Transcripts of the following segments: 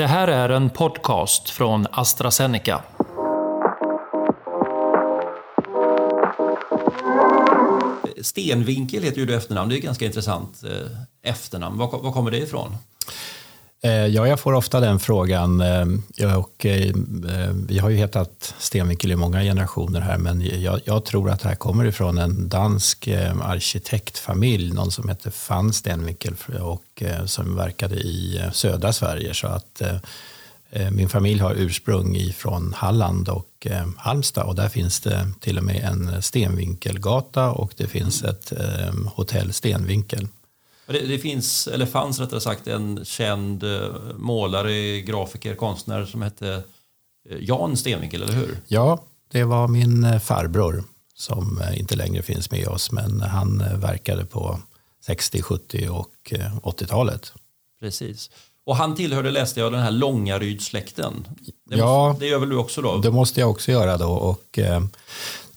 Det här är en podcast från AstraZeneca. Stenvinkel heter ju du efternamn. Det är ett ganska intressant eh, efternamn. Var, var kommer det ifrån? Eh, ja, jag får ofta den frågan. Eh, och, eh, vi har ju hetat Stenvinkel i många generationer här, men jag, jag, tror att det här kommer ifrån en dansk arkitektfamilj, någon som hette Fan Stenvinkel och som verkade i södra Sverige. Så att min familj har ursprung ifrån Halland och Halmstad och där finns det till och med en Stenvinkelgata och det finns ett hotell Stenvinkel. Det, det, finns, eller fanns rättare sagt, en känd eh, målare, grafiker, konstnär som hette eh, Jan Stenvinkel, eller hur? Ja, det var min eh, farbror som inte längre finns med oss, men han verkade på 60, 70 och 80-talet. Precis. Och han tillhörde, läste jag, den här Långaryd-släkten. Det, ja, måste, det gör väl du också då? Det måste jag också göra då. Och,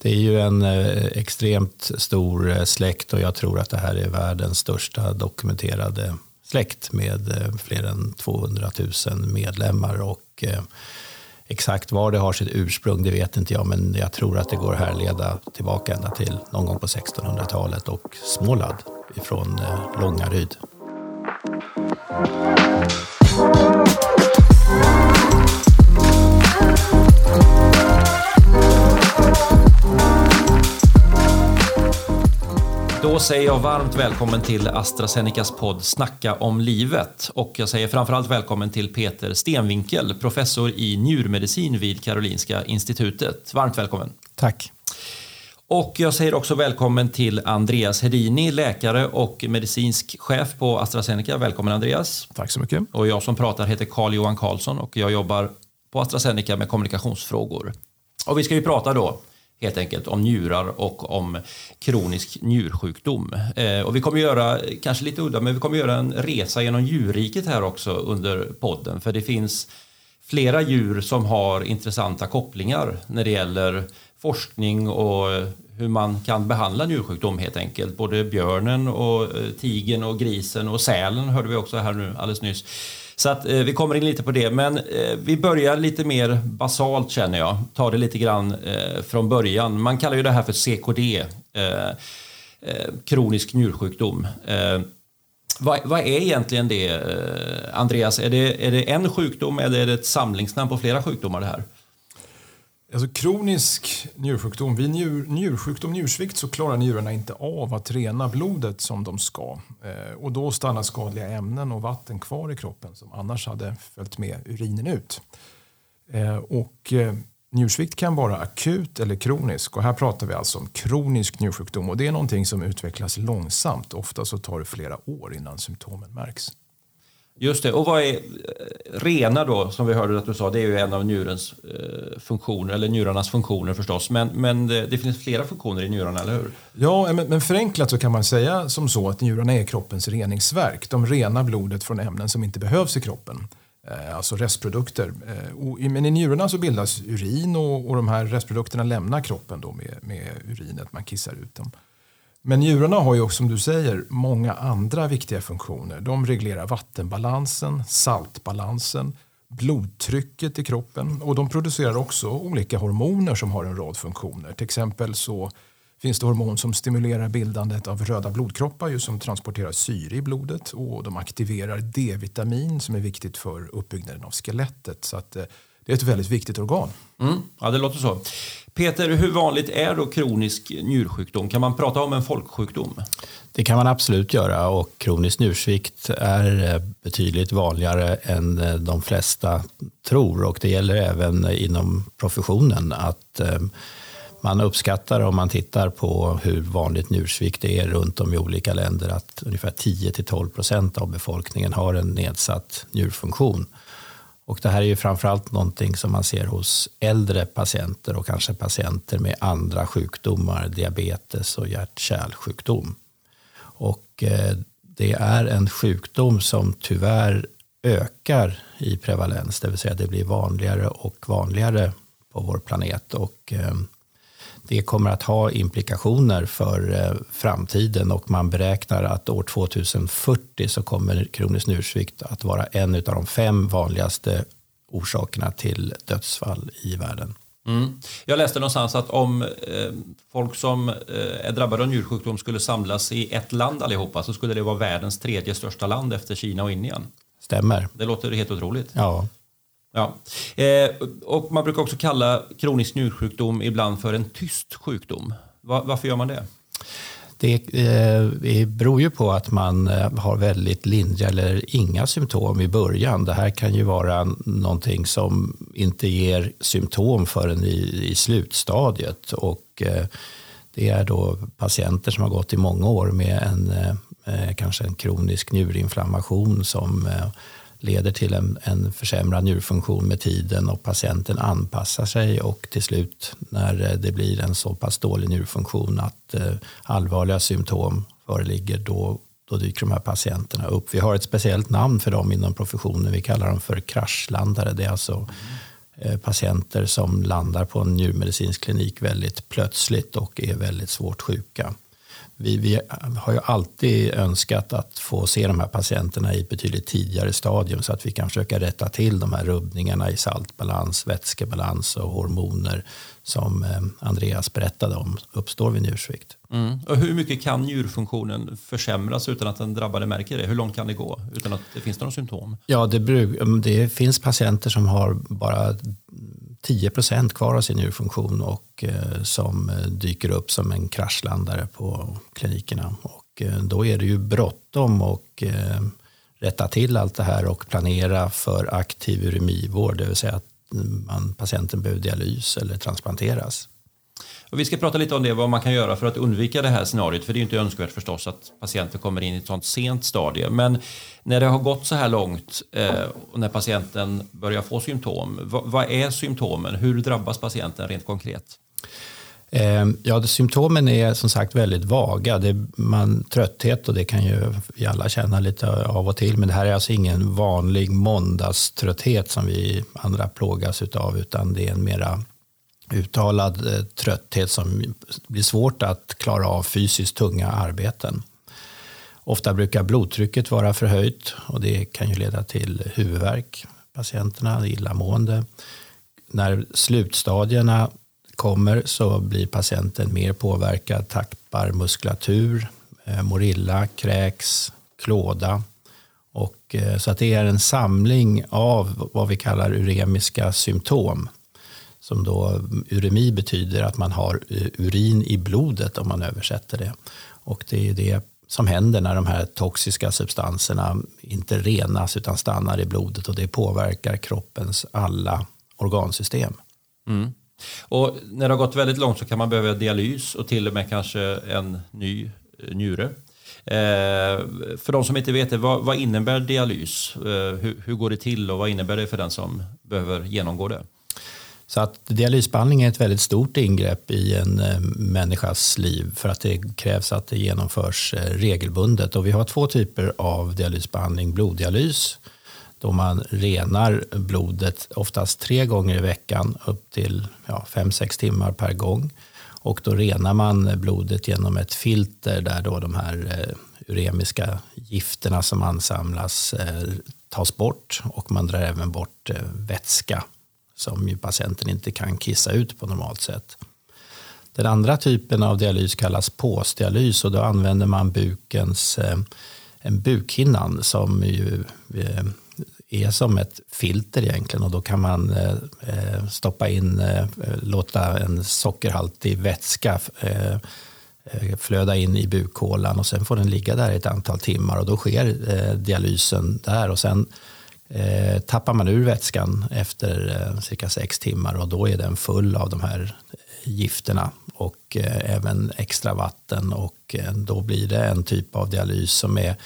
det är ju en eh, extremt stor eh, släkt och jag tror att det här är världens största dokumenterade släkt med eh, fler än 200 000 medlemmar. Och exakt var det har sitt ursprung det vet inte jag men jag tror att det går att härleda tillbaka ända till någon gång på 1600-talet och Småland ifrån Långaryd. Då säger jag varmt välkommen till AstraZenecas podd Snacka om livet. Och jag säger framförallt välkommen till Peter Stenvinkel, professor i njurmedicin vid Karolinska institutet. Varmt välkommen. Tack. Och jag säger också välkommen till Andreas Hedini, läkare och medicinsk chef på AstraZeneca. Välkommen Andreas. Tack så mycket. Och jag som pratar heter Carl-Johan Karlsson och jag jobbar på AstraZeneca med kommunikationsfrågor. Och vi ska ju prata då helt enkelt om njurar och om kronisk njursjukdom. Eh, och vi kommer göra, kanske lite udda, men vi kommer göra en resa genom djurriket här också under podden. För det finns flera djur som har intressanta kopplingar när det gäller forskning och hur man kan behandla njursjukdom helt enkelt. Både björnen och eh, tigern tigen och grisen och sälen hörde vi också här nu alldeles nyss. Så att eh, vi kommer in lite på det, men eh, vi börjar lite mer basalt känner jag. Tar det lite grann eh, från början. Man kallar ju det här för CKD, eh, eh, kronisk njursjukdom. Eh, vad, vad, är egentligen det, eh, Andreas? Är det, är det en sjukdom eller är det ett samlingsnamn på flera sjukdomar det här? Alltså kronisk njursjukdom, vid njur, njursjukdom, njursvikt så klarar njurarna inte av att rena blodet som de ska. Eh, och då stannar skadliga ämnen och vatten kvar i kroppen som annars hade följt med urinen ut. Eh, och eh, njursvikt kan vara akut eller kronisk och här pratar vi alltså om kronisk njursjukdom och det är någonting som utvecklas långsamt. Ofta så tar det flera år innan symptomen märks. Just det. Och vad är eh, rena då, som vi hörde att du sa, det är ju en av njurens eh, funktioner, eller njurarnas funktioner förstås. Men, men det, det, finns flera funktioner i njurarna, eller hur? Ja, men, men förenklat så kan man säga som så att njurarna är kroppens reningsverk. De renar blodet från ämnen som inte behövs i kroppen. Eh, alltså restprodukter. Eh, och, men i njurarna så bildas urin och, och de här restprodukterna lämnar kroppen då med, med urinet, man kissar ut dem. Men njurarna har ju också, som du säger, många andra viktiga funktioner. De reglerar vattenbalansen, saltbalansen, blodtrycket i kroppen och de producerar också olika hormoner som har en rad funktioner. Till exempel så finns det hormon som stimulerar bildandet av röda blodkroppar just som transporterar syre i blodet och de aktiverar D-vitamin som är viktigt för uppbyggnaden av skelettet. Så att, eh, det är ett väldigt viktigt organ. Mm, ja, det låter så. Peter, hur vanligt är då kronisk njursjukdom? Kan man prata om en folksjukdom? Det kan man absolut göra och kronisk njursvikt är eh, betydligt vanligare än eh, de flesta tror och det gäller även inom professionen att eh, man uppskattar om man tittar på hur vanligt njursvikt det är runt om i olika länder att ungefär 10-12 procent av befolkningen har en nedsatt njurfunktion. Och det här är ju framförallt någonting som man ser hos äldre patienter och kanske patienter med andra sjukdomar, diabetes och hjärt-kärlsjukdom. Och eh, det är en sjukdom som tyvärr ökar i prevalens, det vill säga det blir vanligare och vanligare på vår planet. Och eh, det kommer att ha implikationer för framtiden och man beräknar att år 2040 så kommer kronisk njursvikt att vara en av de fem vanligaste orsakerna till dödsfall i världen. Mm. Jag läste någonstans att om eh, folk som eh, är drabbade av njursjukdom skulle samlas i ett land allihopa så skulle det vara världens tredje största land efter Kina och Indien. Stämmer. Det låter helt otroligt. Ja. Ja. Eh, och man brukar också kalla kronisk njursjukdom ibland för en tyst sjukdom. Va varför gör man det? Det, eh, beror ju på att man eh, har väldigt lindriga eller inga symptom i början. Det här kan ju vara någonting som inte ger symptom förrän i, i slutstadiet. Och eh, det är då patienter som har gått i många år med en, eh, eh, kanske en kronisk njurinflammation som leder till en, en försämrad njurfunktion med tiden och patienten anpassar sig och till slut när eh, det blir en så pass dålig njurfunktion att eh, allvarliga symptom föreligger då, då dyker de här patienterna upp. Vi har ett speciellt namn för dem inom professionen. Vi kallar dem för kraschlandare. Det är alltså eh, patienter som landar på en njurmedicinsk klinik väldigt plötsligt och är väldigt svårt sjuka vi, vi, har ju alltid önskat att få se de här patienterna i ett betydligt tidigare stadium så att vi kan försöka rätta till de här rubbningarna i saltbalans, vätskebalans och hormoner som eh, Andreas berättade om uppstår vid njursvikt. Mm. Och hur mycket kan njurfunktionen försämras utan att den drabbade märker det? Hur långt kan det gå utan att det finns några symptom? Ja, det, det finns patienter som har bara 10 procent kvar av sin njurfunktion och eh, som eh, dyker upp som en kraschlandare på klinikerna. Och eh, då är det ju bråttom och eh, rätta till allt det här och planera för aktiv uremivård, det vill säga att mm, man, patienten behöver dialys eller transplanteras. Och vi ska prata lite om det, vad man kan göra för att undvika det här scenariot. För det är ju inte önskvärt förstås att patienter kommer in i ett sånt sent stadie. Men när det har gått så här långt eh, och när patienten börjar få symptom, vad, vad är symptomen? Hur drabbas patienten rent konkret? Ehm, ja, symptomen är som sagt väldigt vaga. Det är man, trötthet och det kan ju vi alla känna lite av och till. Men det här är alltså ingen vanlig måndagströtthet som vi andra plågas utav utan det är en mera uttalad eh, trötthet som blir svårt att klara av fysiskt tunga arbeten. Ofta brukar blodtrycket vara förhöjt och det kan ju leda till huvudvärk, patienterna, illamående. När slutstadierna kommer så blir patienten mer påverkad, tappar muskulatur, eh, mår illa, kräks, klåda. Och, eh, så att det är en samling av vad vi kallar uremiska symptom som då uremi betyder att man har eh, urin i blodet om man översätter det. Och det är det som händer när de här toxiska substanserna inte renas utan stannar i blodet och det påverkar kroppens alla organsystem. Mm. Och när det har gått väldigt långt så kan man behöva dialys och till och med kanske en ny eh, njure. Eh, för de som inte vet det, vad, vad innebär dialys? Eh, hur, hur, går det till och vad innebär det för den som behöver genomgå det? Så att dialysbehandling är ett väldigt stort ingrepp i en eh, människas liv för att det krävs att det genomförs eh, regelbundet. Och vi har två typer av dialysbehandling. Bloddialys då man renar blodet oftast tre gånger i veckan upp till ja, fem, sex timmar per gång. Och då renar man blodet genom ett filter där då de här eh, uremiska gifterna som ansamlas eh, tas bort och man drar även bort vätska som ju patienten inte kan kissa ut på normalt sätt. Den andra typen av dialys kallas påsdialys och då använder man bukens, eh, en bukhinnan som ju eh, är som ett filter egentligen och då kan man eh, stoppa in, låta en sockerhaltig vätska flöda in i bukhålan och sen får den ligga där i ett antal timmar och då sker dialysen där och sen eh, tappar man ur vätskan efter eh, cirka sex timmar och då är den full av de här gifterna och eh, även extra vatten och eh, då blir det en typ av dialys som är,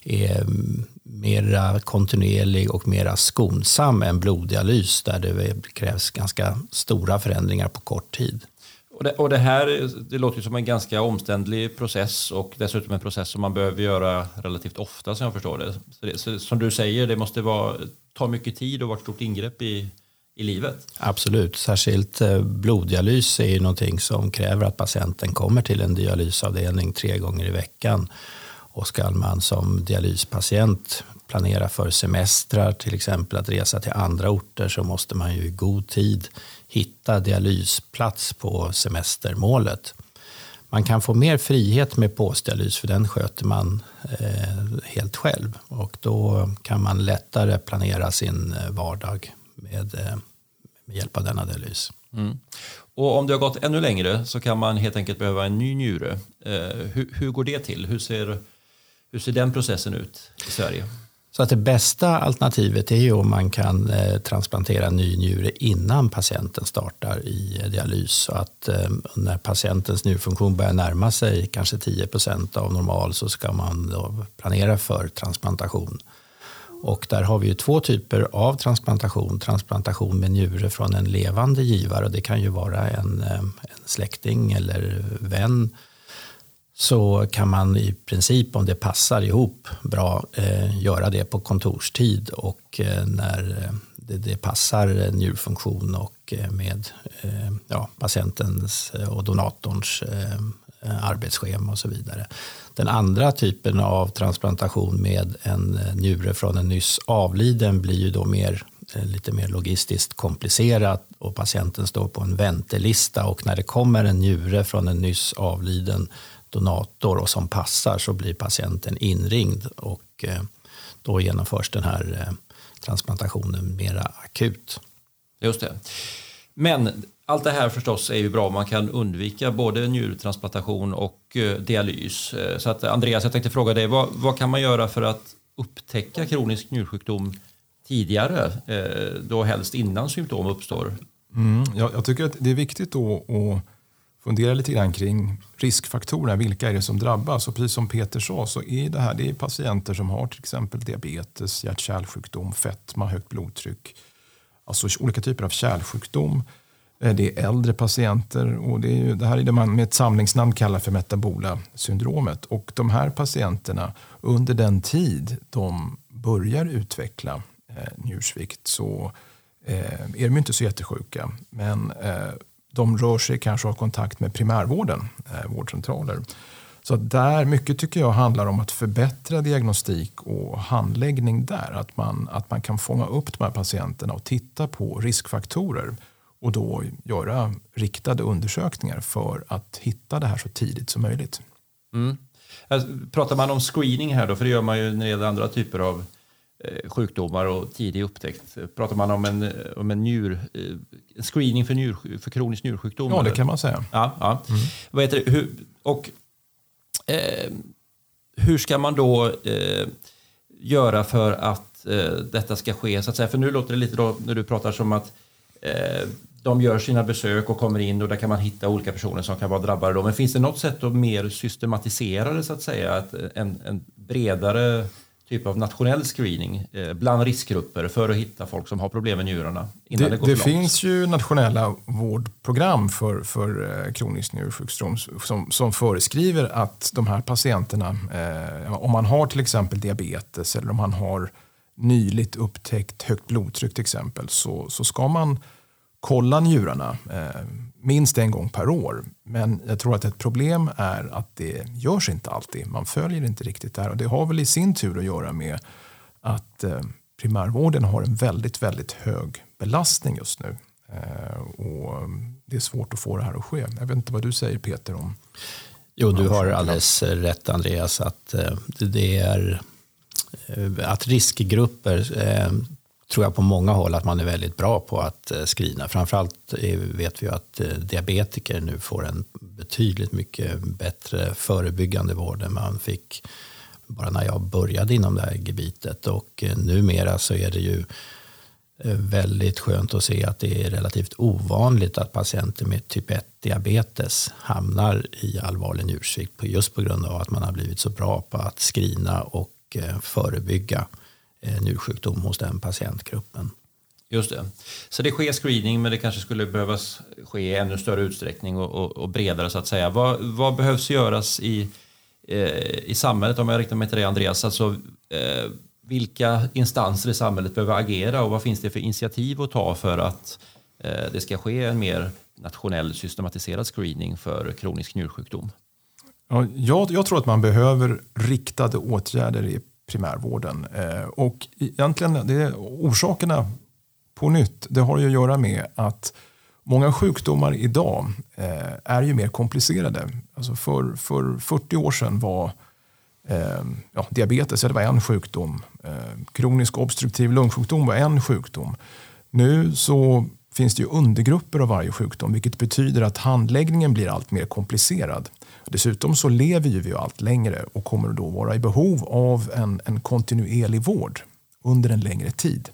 är mera kontinuerlig och mera skonsam än bloddialys där det krävs ganska stora förändringar på kort tid. Och det, och det här det låter som en ganska omständlig process och dessutom en process som man behöver göra relativt ofta som jag förstår det. Så det så, som du säger, det måste vara, ta mycket tid och vara ett stort ingrepp i, i livet. Absolut, särskilt eh, bloddialys är ju någonting som kräver att patienten kommer till en dialysavdelning tre gånger i veckan. Och ska man som dialyspatient planera för semestrar, till exempel att resa till andra orter, så måste man ju i god tid hitta dialysplats på semestermålet. Man kan få mer frihet med påsdialys för den sköter man eh, helt själv. Och då kan man lättare planera sin eh, vardag med, eh, med hjälp av denna dialys. Mm. Och om det har gått ännu längre så kan man helt enkelt behöva en ny njure. Eh, hur, hur, går det till? Hur ser, hur ser den processen ut i Sverige? Så att det bästa alternativet är ju om man kan eh, transplantera en ny njure innan patienten startar i eh, dialys. Så att eh, när patientens njurfunktion börjar närma sig kanske 10% av normal så ska man planera för transplantation. Och där har vi ju två typer av transplantation. Transplantation med njure från en levande givare. och Det kan ju vara en, eh, en släkting eller vän så kan man i princip om det passar ihop bra eh, göra det på kontorstid och eh, när eh, det, det, passar njurfunktion och eh, med eh, ja, patientens och donatorns eh, arbetsschema och så vidare. Den andra typen av transplantation med en eh, njure från en nyss avliden blir ju då mer eh, lite mer logistiskt komplicerat och patienten står på en väntelista och när det kommer en njure från en nyss avliden donator och som passar så blir patienten inringd och eh, då genomförs den här eh, transplantationen mera akut. Just det. Men allt det här förstås är ju bra. Man kan undvika både njurtransplantation och eh, dialys. Så att Andreas, jag tänkte fråga dig, vad, vad kan man göra för att upptäcka kronisk njursjukdom tidigare, då helst innan symptom uppstår? Mm, jag, jag, tycker att det är viktigt då att fundera lite grann kring riskfaktorerna. Vilka är det som drabbas? Och precis som Peter sa så är det här det är patienter som har till exempel diabetes, hjärt-kärlsjukdom, fetma, högt blodtryck. Alltså olika typer av kärlsjukdom. Eh, det är äldre patienter och det, är ju, det här är det man med ett samlingsnamn kallar för metabola syndromet. Och de här patienterna under den tid de börjar utveckla eh, njursvikt så eh, är de inte så jättesjuka. Men eh, de rör sig kanske har kontakt med primärvården, eh, vårdcentraler. Så där mycket tycker jag handlar om att förbättra diagnostik och handläggning där. Att man, att man kan fånga upp de här patienterna och titta på riskfaktorer och då göra riktade undersökningar för att hitta det här så tidigt som möjligt. Mm. Alltså, pratar man om screening här då, för det gör man ju när det gäller andra typer av sjukdomar och tidig upptäckt. Pratar man om en, om en njur, eh, screening för, njur, för kronisk njursjukdom? Ja, det kan man säga. Ja, ja. Mm. Vad heter det? Hur, och, eh, hur ska man då eh, göra för att eh, detta ska ske? Så att säga? För nu låter det lite då, när du pratar som att eh, de gör sina besök och kommer in och där kan man hitta olika personer som kan vara drabbade. Då. Men finns det något sätt att mer systematisera det så att säga? Att en, en bredare typ av nationell screening eh, bland riskgrupper för att hitta folk som har problem med njurarna. Innan det, det, det finns ju nationella vårdprogram för, för eh, kronisk njursjukdom som, som föreskriver att de här patienterna, eh, om man har till exempel diabetes eller om man har nyligt upptäckt högt blodtryck till exempel, så, så ska man kolla njurarna eh, minst en gång per år. Men jag tror att ett problem är att det görs inte alltid. Man följer inte riktigt det här. Och det har väl i sin tur att göra med att eh, primärvården har en väldigt, väldigt hög belastning just nu. Eh, och det är svårt att få det här att ske. Jag vet inte vad du säger Peter om Jo, du har alldeles rätt Andreas att det är att riskgrupper tror jag på många håll att man är väldigt bra på att eh, screena. Framförallt eh, vet vi att eh, diabetiker nu får en betydligt mycket bättre förebyggande vård än man fick bara när jag började inom det här gebitet. Och numera så är det ju väldigt skönt att se att det är relativt ovanligt att patienter med typ 1 diabetes hamnar i allvarlig njursvikt just på grund av att man har blivit så bra på att screena och förebygga njursjukdom hos den patientgruppen. Just det. Så det sker screening men det kanske skulle behövas ske i ännu större utsträckning och, och, och bredare så att säga. Vad, vad behövs göras i, eh, i samhället om jag riktar mig till dig Andreas? Alltså, eh, vilka instanser i samhället behöver agera och vad finns det för initiativ att ta för att eh, det ska ske en mer nationell systematiserad screening för kronisk njursjukdom? Ja, jag, jag tror att man behöver riktade åtgärder i primärvården. Eh, och egentligen, det, orsakerna på nytt, det har ju att göra med att många sjukdomar idag eh, är ju mer komplicerade. Alltså för, för 40 år sedan var eh, ja, diabetes det var en sjukdom. Kronisk obstruktiv lungsjukdom var en sjukdom. Nu så finns det ju undergrupper av varje sjukdom vilket betyder att handläggningen blir allt mer komplicerad. Dessutom så lever ju vi allt längre och kommer då vara i behov av en, en kontinuerlig vård under en längre tid.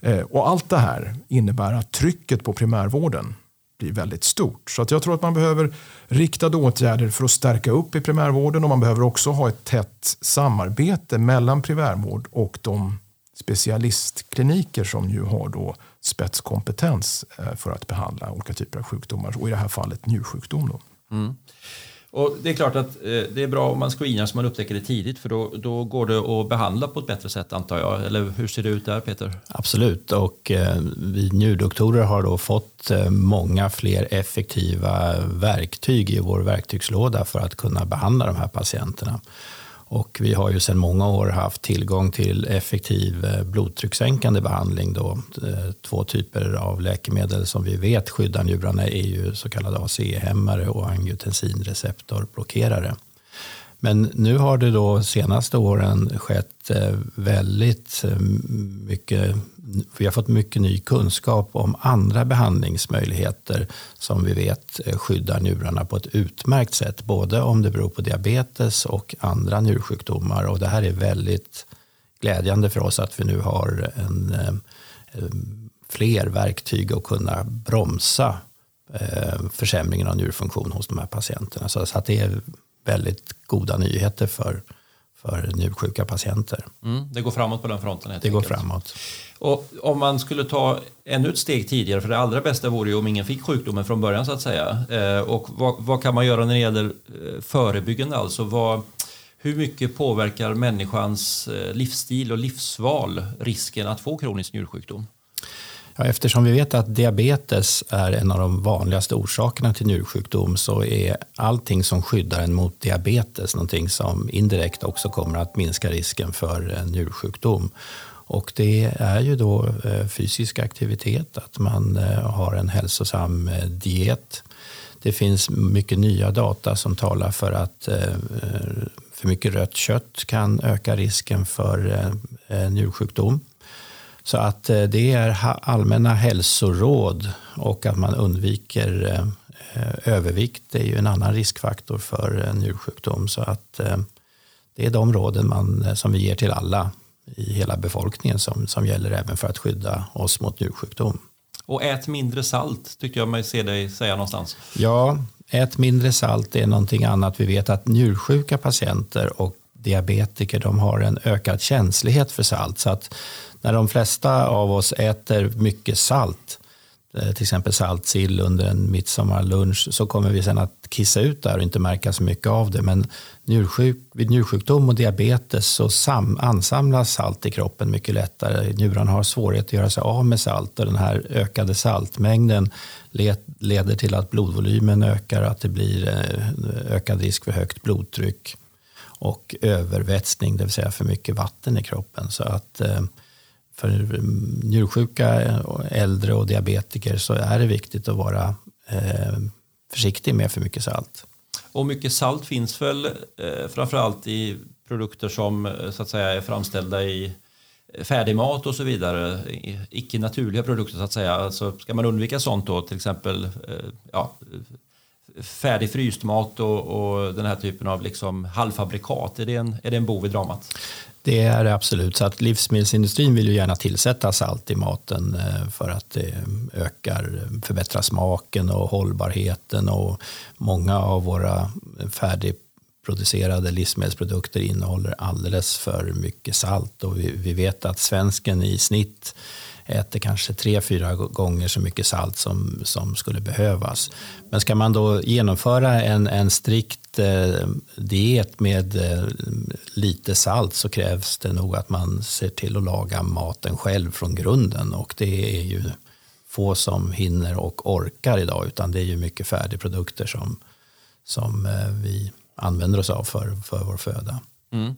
Eh, och allt det här innebär att trycket på primärvården blir väldigt stort. Så att jag tror att man behöver riktade åtgärder för att stärka upp i primärvården och man behöver också ha ett tätt samarbete mellan primärvård och de specialistkliniker som ju har då spetskompetens eh, för att behandla olika typer av sjukdomar och i det här fallet njursjukdom. Då. Mm. Och det är klart att eh, det är bra om man screenar så man upptäcker det tidigt för då, då går det att behandla på ett bättre sätt antar jag. Eller hur ser det ut där Peter? Absolut och eh, vi njurdoktorer har då fått eh, många fler effektiva verktyg i vår verktygslåda för att kunna behandla de här patienterna. Och vi har ju sedan många år haft tillgång till effektiv eh, blodtryckssänkande behandling. Då. Eh, två typer av läkemedel som vi vet skyddar njurarna är ju så kallade ACE-hämmare och angiotensinreceptorblockerare. Men nu har det då senaste åren skett eh, väldigt eh, mycket vi har fått mycket ny kunskap om andra behandlingsmöjligheter som vi vet eh, skyddar njurarna på ett utmärkt sätt. Både om det beror på diabetes och andra njursjukdomar. Och det här är väldigt glädjande för oss att vi nu har en, fler verktyg att kunna bromsa försämringen av njurfunktion hos de här patienterna. Så att det är väldigt goda nyheter för, för njursjuka patienter. Mm, det går framåt på den fronten? det enkelt. går framåt. Och om man skulle ta ännu ett steg tidigare, för det allra bästa vore ju om ingen fick sjukdomen från början så att säga. Eh, och vad, vad, kan man göra när det gäller eh, förebyggande? Alltså vad, hur mycket påverkar människans eh, livsstil och livsval risken att få kronisk njursjukdom? Ja, eftersom vi vet att diabetes är en av de vanligaste orsakerna till njursjukdom så är allting som skyddar en mot diabetes någonting som indirekt också kommer att minska risken för eh, njursjukdom. Och det är ju då eh, fysisk aktivitet, att man eh, har en hälsosam diet. Det finns mycket nya data som talar för att för mycket rött kött kan öka risken för njursjukdom. Så att det är allmänna hälsoråd och att man undviker övervikt det är ju en annan riskfaktor för njursjukdom. Så att det är de råden man, som vi ger till alla i hela befolkningen som, som gäller även för att skydda oss mot njursjukdom. Och ät mindre salt tyckte jag mig se dig säga någonstans. Ja, ät mindre salt är någonting annat. Vi vet att njursjuka patienter och diabetiker de har en ökad känslighet för salt. Så att när de flesta av oss äter mycket salt eh, till exempel saltsill under en midsommarlunch så kommer vi sen att kissa ut där och inte märka så mycket av det. Men njursjuk, vid njursjukdom och diabetes så sam, ansamlas salt i kroppen mycket lättare. Njurarna har svårighet att göra sig av med salt och den här ökade saltmängden leder till att blodvolymen ökar, att det blir eh, ökad risk för högt blodtryck och övervätskning, det vill säga för mycket vatten i kroppen. Så att eh, för njursjuka, äldre och diabetiker så är det viktigt att vara eh, försiktig med för mycket salt. Och mycket salt finns väl eh, framförallt i produkter som eh, så att säga är framställda i eh, färdigmat och så vidare, icke naturliga produkter så att säga. Alltså, ska man undvika sånt då, till exempel eh, ja, färdig fryst mat och, och, den här typen av liksom halvfabrikat, är det, en, är det en bov i dramat? Det är det absolut. Så att livsmedelsindustrin vill ju gärna tillsätta salt i maten eh, för att det eh, ökar, eh, förbättrar smaken och hållbarheten. Och många av våra färdigproducerade livsmedelsprodukter innehåller alldeles för mycket salt. Och vi, vi vet att svensken i snitt äter kanske tre, fyra gånger så mycket salt som, som skulle behövas. Men ska man då genomföra en, en strikt eh, diet med eh, lite salt så krävs det nog att man ser till att laga maten själv från grunden och det är ju få som hinner och orkar idag utan det är ju mycket färdigprodukter som, som eh, vi använder oss av för, för vår föda. Mm.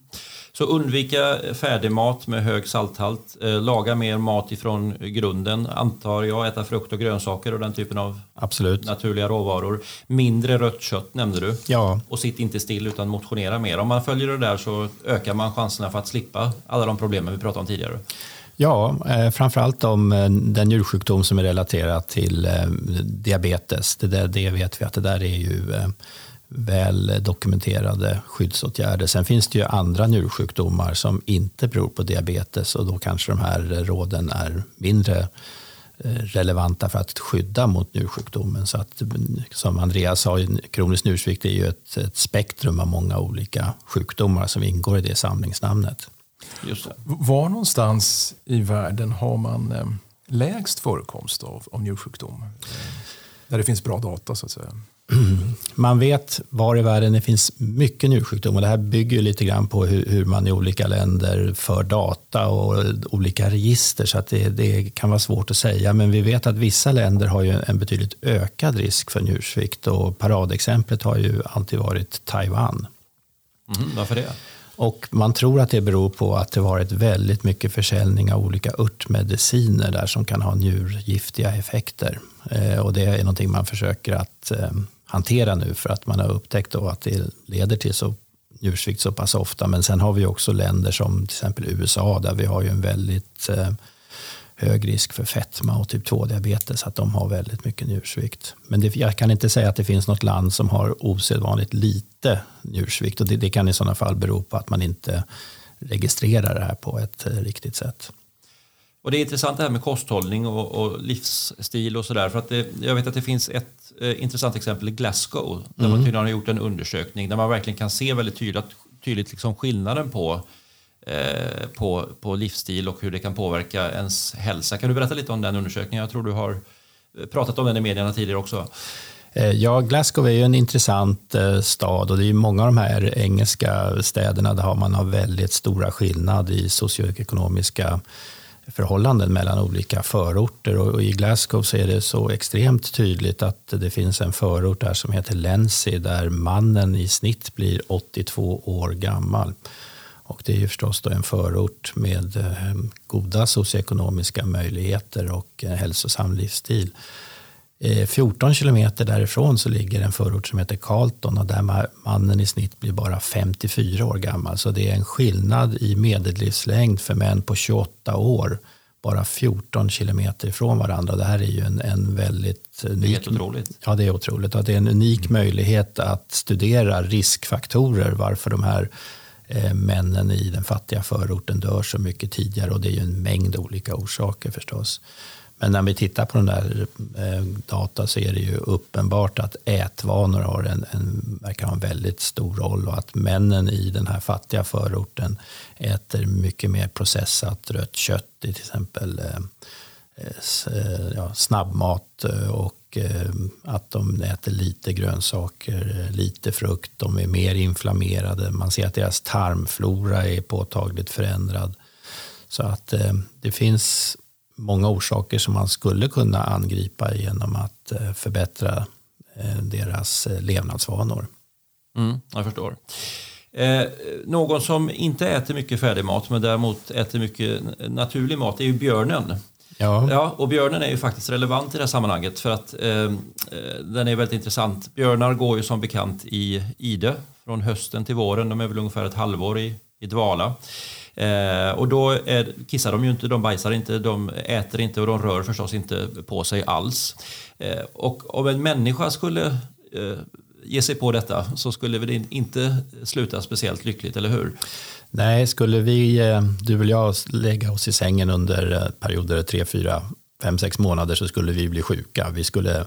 Så undvika färdigmat med hög salthalt. Eh, laga mer mat ifrån grunden, antar jag. Äta frukt och grönsaker och den typen av Absolut. naturliga råvaror. Mindre rött kött nämnde du. Ja. Och sitt inte still utan motionera mer. Om man följer det där så ökar man chanserna för att slippa alla de problemen vi pratade om tidigare. Ja, eh, framförallt om eh, den njursjukdom som är relaterad till eh, diabetes. Det, där, det vet vi att det där är ju eh, väl dokumenterade skyddsåtgärder. Sen finns det ju andra njursjukdomar som inte beror på diabetes och då kanske de här råden är mindre eh, relevanta för att skydda mot njursjukdomen. Så att, som Andreas sa, kronisk njursvikt är ju ett, ett spektrum av många olika sjukdomar som ingår i det samlingsnamnet. Just det. Var någonstans i världen har man eh, lägst förekomst av, av njursjukdom? Där det finns bra data så att säga. Man vet var i världen det finns mycket njursjukdom och det här bygger lite grann på hur, hur man i olika länder för data och olika register så att det, det, kan vara svårt att säga. Men vi vet att vissa länder har ju en betydligt ökad risk för njursvikt och paradexemplet har ju alltid varit Taiwan. Mm, varför det? Och man tror att det beror på att det varit väldigt mycket försäljning av olika örtmediciner där som kan ha njurgiftiga effekter. Eh, och det är någonting man försöker att eh, hantera nu för att man har upptäckt att det leder till så njursvikt så pass ofta. Men sen har vi också länder som till exempel USA där vi har ju en väldigt eh, hög risk för fetma och typ 2-diabetes, att de har väldigt mycket njursvikt. Men det, jag kan inte säga att det finns något land som har osedvanligt lite njursvikt och det, det kan i sådana fall bero på att man inte registrerar det här på ett eh, riktigt sätt. Och Det är intressant det här med kosthållning och, och livsstil och sådär. Jag vet att det finns ett eh, intressant exempel i Glasgow där mm. man tydligen har gjort en undersökning där man verkligen kan se väldigt tydligt, tydligt liksom skillnaden på Eh, på, på livsstil och hur det kan påverka ens hälsa. Kan du berätta lite om den undersökningen? Jag tror du har eh, pratat om den i medierna tidigare också. Eh, ja, Glasgow är ju en intressant stad och det är många av de här engelska städerna där man har väldigt stora skillnad i socioekonomiska förhållanden mellan olika förorter. Och I Glasgow så är det så extremt tydligt att det finns en förort där som heter Lency där mannen i snitt blir 82 år gammal. Och det är förstås då en förort med eh, goda socioekonomiska möjligheter och hälsosam livsstil. 14 eh, kilometer därifrån så ligger en förort som heter Carlton och där mannen i snitt blir bara 54 år gammal. Så det är en skillnad i medellivslängd för män på 28 år bara 14 kilometer ifrån varandra. Det här är ju en, en väldigt unik, det är otroligt. Ja, det är otroligt. det är en unik möjlighet att studera riskfaktorer varför de här Eh, männen i den fattiga förorten dör så mycket tidigare och det är ju en mängd olika orsaker förstås. Men när vi tittar på den där eh, data så är det ju uppenbart att ätvanor har en, en, verkar ha en väldigt stor roll och att männen i den här fattiga förorten äter mycket mer processat rött kött i till exempel eh, eh, ja, snabbmat och att de äter lite grönsaker, lite frukt, de är mer inflammerade. Man ser att deras tarmflora är påtagligt förändrad. Så att det finns många orsaker som man skulle kunna angripa genom att eh, förbättra deras levnadsvanor. Mm, jag förstår. Eh, någon som inte äter mycket färdigmat men däremot äter mycket naturlig mat är ju björnen. Ja. ja, och björnen är ju faktiskt relevant i det här sammanhanget för att eh, eh, den är väldigt intressant. Björnar går ju som bekant i ide från hösten till våren. De är väl ungefär ett halvår i, i dvala. Eh, och då är, kissar de ju inte, de bajsar inte, de äter inte och de rör förstås inte på sig alls. Eh, och om en människa skulle eh, ge sig på detta så skulle det inte sluta speciellt lyckligt, eller hur? Nej, skulle vi, eh, du och jag, lägga oss i sängen under eh, perioder tre, fyra, fem, sex månader så skulle vi bli sjuka. Vi skulle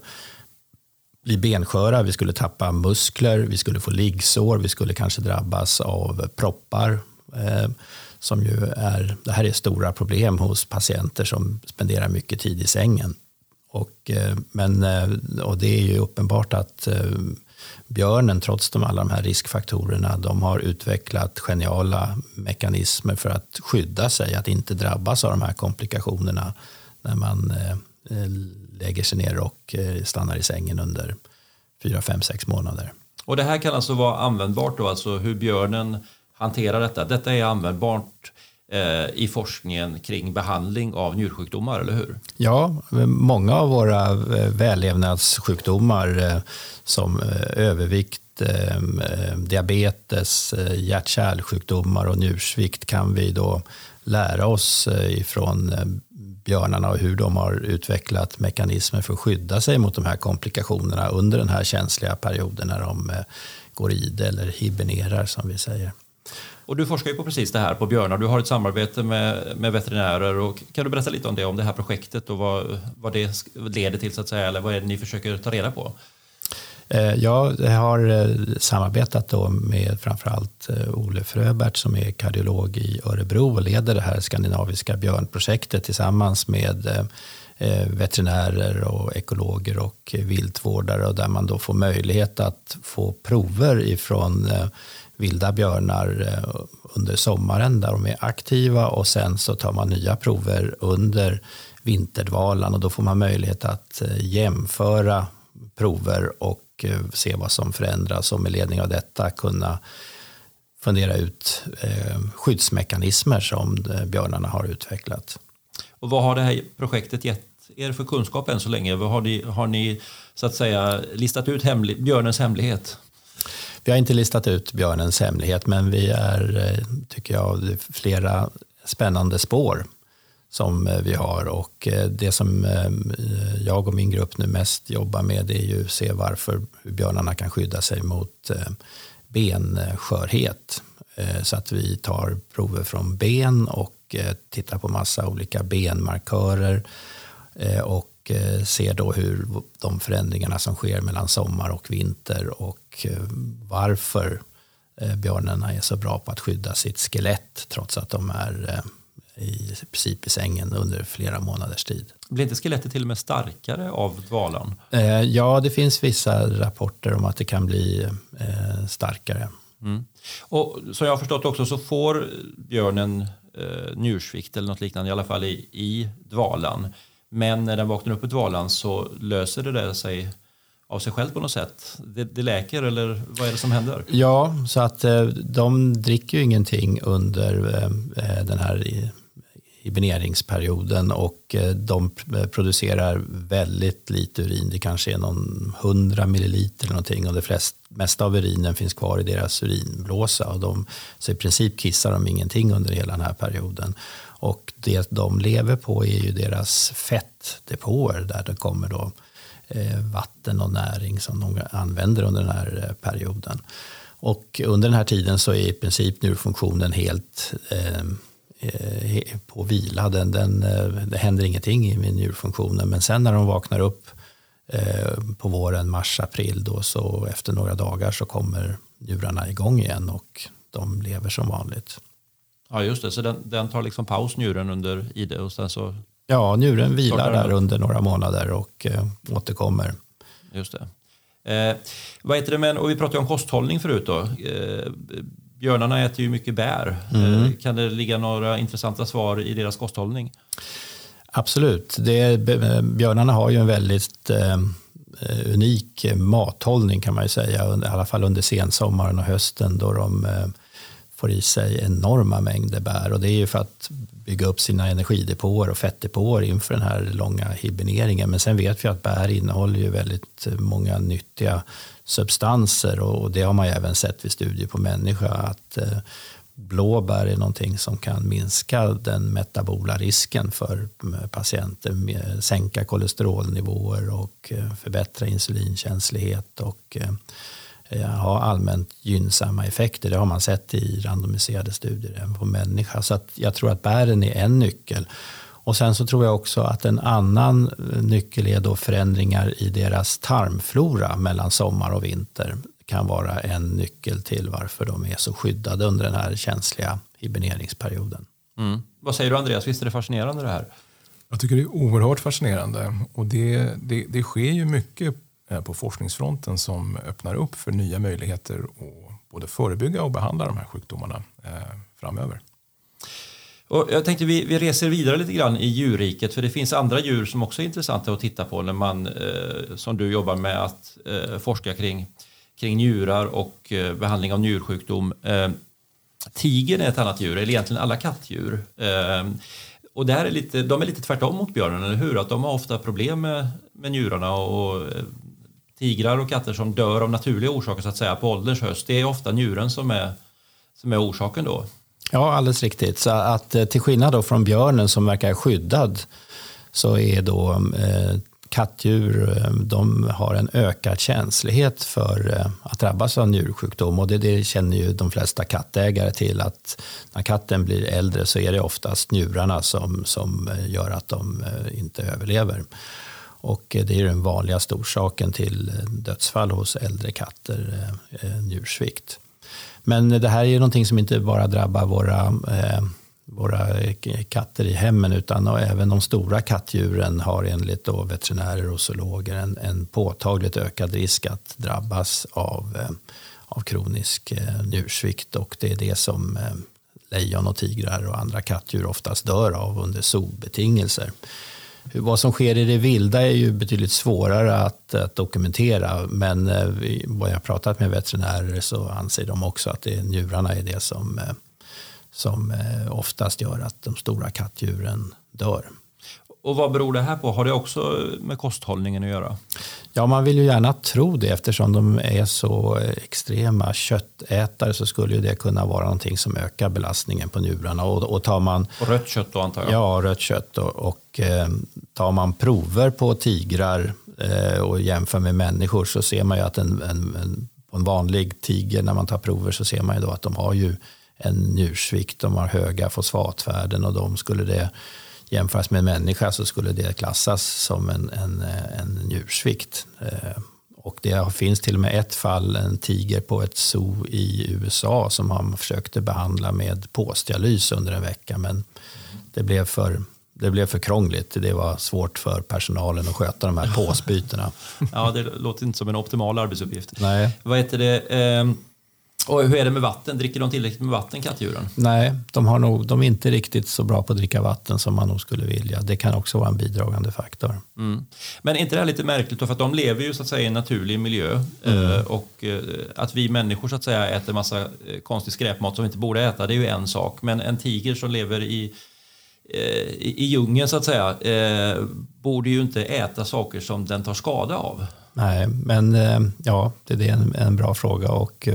bli bensköra, vi skulle tappa muskler, vi skulle få liggsår, vi skulle kanske drabbas av proppar. Eh, som ju är, det här är stora problem hos patienter som spenderar mycket tid i sängen. Och, eh, men, eh, och det är ju uppenbart att eh, björnen, trots de, alla de här riskfaktorerna, de har utvecklat geniala mekanismer för att skydda sig, att inte drabbas av de här komplikationerna när man lägger sig ner och stannar i sängen under 4, 5, 6 månader. Och det här kan alltså vara användbart då, alltså hur björnen hantera detta. Detta är användbart eh, i forskningen kring behandling av njursjukdomar, eller hur? Ja, många av våra eh, vällevnadssjukdomar eh, som övervikt, diabetes, hjärt-kärlsjukdomar och njursvikt kan vi då lära oss ifrån björnarna och hur de har utvecklat mekanismer för att skydda sig mot de här komplikationerna under den här känsliga perioden när de går går det eller hibernerar som vi säger. Och du forskar ju på precis det här på björnar. Du har ett samarbete med, med veterinärer. Och kan du berätta lite om det, om det här projektet och vad, vad det leder till så att säga, eller vad är det ni försöker ta reda på? Eh, jag har eh, samarbetat då med framförallt eh, Ole Fröbert som är kardiolog i Örebro och leder det här skandinaviska björnprojektet tillsammans med veterinärer och ekologer och viltvårdare och där man då får möjlighet att få prover ifrån vilda björnar eh, under sommaren där de är aktiva och sen så tar man nya prover under vinterdvalan och då får man möjlighet att eh, jämföra prover och eh, se vad som förändras och med ledning av detta kunna fundera ut skyddsmekanismer som björnarna har utvecklat. Och vad har det här projektet gett er för kunskap än så länge? Har ni, har ni så att säga listat ut hemli björnens hemlighet? Vi har inte listat ut björnens hemlighet men vi är, eh, tycker jag, flera spännande spår som eh, vi har. Och eh, det som jag och min grupp nu mest jobbar med är ju att se varför björnarna kan skydda sig mot benskörhet. Så att vi tar prover från ben och tittar på massa olika benmarkörer och ser då hur de förändringarna som sker mellan sommar och vinter och varför björnarna är så bra på att skydda sitt skelett trots att de är i princip i sängen under flera månaders tid. Blir inte skelettet till och med starkare av dvalan? Eh, ja, det finns vissa rapporter om att det kan bli eh, starkare. Mm. Och Som jag har förstått också så får björnen eh, njursvikt eller något liknande i alla fall i, i dvalan. Men när den vaknar upp i dvalan så löser det där sig av sig själv på något sätt? Det, det läker eller vad är det som händer? Ja, så att eh, de dricker ju ingenting under eh, eh, den här hiberneringsperioden och de producerar väldigt lite urin. Det kanske är någon 100 milliliter eller någonting och det flest, mesta av urinen finns kvar i deras urinblåsa och de, så i princip kissar de ingenting under hela den här perioden. Och det de lever på är ju deras fettdepåer där det kommer då eh, vatten och näring som de använder under den här eh, perioden. Och under den här tiden så är i princip njurfunktionen helt eh, eh på vila. Den, den, det händer ingenting i njurfunktionen. Men sen när de vaknar upp eh, på våren, mars, april, då, så efter några dagar så kommer njurarna igång igen och de lever som vanligt. Ja, just det. Så den, den tar liksom paus, njuren, under ID och sen så... Ja, njuren vilar där under några månader och eh, återkommer. Just det. Eh, vad heter det, men, och vi pratade om kosthållning förut. Då. Eh, björnarna äter ju mycket bär. Mm. Eh, kan det ligga några intressanta svar i deras kosthållning? Absolut. Det, björnarna har ju en väldigt eh, unik mathållning kan man ju säga. I alla fall under sensommaren och hösten då de eh, får i sig enorma mängder bär. Och det är ju för att bygga upp sina energidepåer och fettdepåer inför den här långa hiberneringen. Men sen vet vi att bär innehåller ju väldigt många nyttiga substanser och det har man ju även sett vid studier på människa att eh, blåbär är någonting som kan minska den metabola risken för eh, patienter, sänka kolesterolnivåer och eh, förbättra insulinkänslighet och ha allmänt gynnsamma effekter. Det har man sett i randomiserade studier även på människa. Så jag tror att bären är en nyckel. Och sen så tror jag också att en annan nyckel är då förändringar i deras tarmflora mellan sommar och vinter kan vara en nyckel till varför de är så skyddade under den här känsliga hiberneringsperioden. Mm. Vad säger du Andreas, visst är det fascinerande det här? Jag tycker det är oerhört fascinerande och det, det, det sker ju mycket eh, Eh, på forskningsfronten som öppnar upp för nya möjligheter att både förebygga och behandla de här sjukdomarna eh, framöver. Och jag tänkte vi, vi reser vidare lite grann i djurriket för det finns andra djur som också är intressanta att titta på när man, eh, som du jobbar med att eh, forska kring, kring njurar och eh, behandling av njursjukdom. Eh, tigern är ett annat djur, eller egentligen alla kattdjur. Eh, och där är lite, de är lite tvärtom mot björnen, eller hur? Att de har ofta problem med, med njurarna och, tigrar och katter som dör av naturliga orsaker så att säga på ålderns höst. Det är ofta njuren som är, som är orsaken då. Ja, alldeles riktigt. Så att eh, till skillnad då från björnen som verkar skyddad så är då eh, kattdjur, eh, de har en ökad känslighet för eh, att drabbas av njursjukdom och det, det känner ju de flesta kattägare till att när katten blir äldre så är det oftast njurarna som, som eh, gör att de inte överlever. Och eh, det är den vanligaste orsaken till eh, dödsfall hos äldre katter, eh, njursvikt. Men det här är ju någonting som inte bara drabbar våra, våra katter i hemmen utan även de stora kattdjuren har enligt då veterinärer och zoologer en, en påtagligt ökad risk att drabbas av, av kronisk njursvikt och det är det som lejon och tigrar och andra kattdjur oftast dör av under solbetingelser. Vad som sker i det vilda är ju betydligt svårare att, att dokumentera men eh, vad jag pratat med veterinärer så anser de också att det, njurarna är det som, eh, som eh, oftast gör att de stora kattdjuren dör. Och vad beror det här på? Har det också med kosthållningen att göra? Ja, man vill ju gärna tro det eftersom de är så extrema köttätare så skulle ju det kunna vara någonting som ökar belastningen på njurarna. Och, och, tar man, och rött kött då antar jag? Ja, rött kött. Och, och eh, tar man prover på tigrar eh, och jämför med människor så ser man ju att en, en, en, på en vanlig tiger när man tar prover så ser man ju då att de har ju en njursvikt, de har höga fosfatvärden och de skulle det jämföras med en människa så skulle det klassas som en, en, en njursvikt. Eh, och det finns till och med ett fall, en tiger på ett zoo i USA som man försökte behandla med påsdialys under en vecka men det blev för det blev för krångligt. Det var svårt för personalen att sköta de här påsbytena. ja, det låter inte som en optimal arbetsuppgift. Nej. Vad heter det? Och hur är det med vatten? Dricker de tillräckligt med vatten, kattdjuren? Nej, de, har nog, de är inte riktigt så bra på att dricka vatten som man nog skulle vilja. Det kan också vara en bidragande faktor. Mm. Men är inte det här lite märkligt? För att de lever ju så att säga i en naturlig miljö. Mm. Eh, och eh, att vi människor så att säga äter massa eh, konstig skräpmat som vi inte borde äta, det är ju en sak. Men en tiger som lever i i, i djungeln så att säga eh, borde ju inte äta saker som den tar skada av. Nej, men ja, det är en, en bra fråga och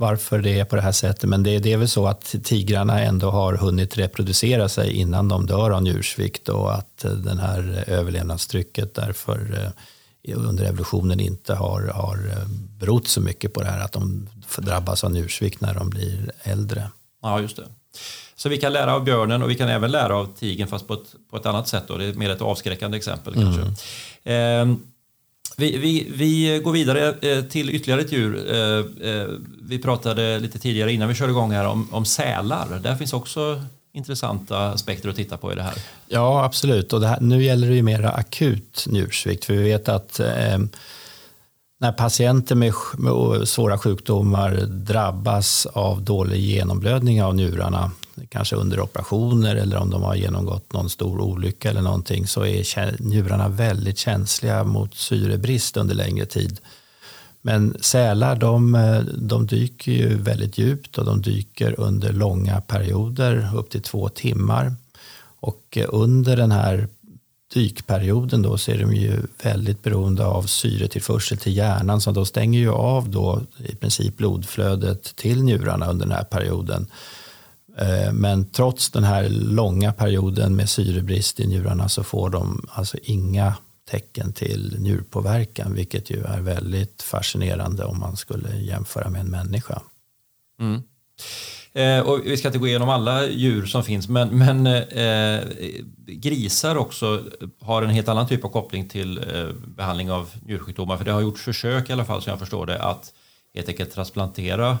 varför det är på det här sättet. Men det, det är väl så att tigrarna ändå har hunnit reproducera sig innan de dör av njursvikt och att eh, den här överlevnadstrycket därför eh, under evolutionen inte har, har eh, berott så mycket på det här att de drabbas av njursvikt när de blir äldre. Ja, just det. Så vi kan lära av björnen och vi kan även lära av tigern fast på ett, på ett annat sätt. Då. Det är mer ett avskräckande exempel mm. kanske. Eh, vi, vi, vi, går vidare eh, till ytterligare ett djur. Eh, eh, vi pratade lite tidigare innan vi körde igång här om, om sälar. Där finns också intressanta aspekter att titta på i det här. Ja, absolut. Och här, nu gäller det ju mer akut njursvikt. För vi vet att eh, när patienter med, med, svåra sjukdomar drabbas av dålig genomblödning av njurarna kanske under operationer eller om de har genomgått någon stor olycka eller någonting så är njurarna väldigt känsliga mot syrebrist under längre tid. Men sälar de, eh, de dyker ju väldigt djupt och de dyker under långa perioder, upp till två timmar. Och eh, under den här dykperioden då så är de ju väldigt beroende av syretillförsel till hjärnan så de stänger ju av då i princip blodflödet till njurarna under den här perioden. Eh, men trots den här långa perioden med syrebrist i njurarna så får de alltså inga tecken till njurpåverkan vilket ju är väldigt fascinerande om man skulle jämföra med en människa. Mm. Eh, och vi ska inte gå igenom alla djur som finns men, men eh, grisar också har en helt annan typ av koppling till eh, behandling av njursjukdomar för det har gjorts försök i alla fall som jag förstår det att helt enkelt transplantera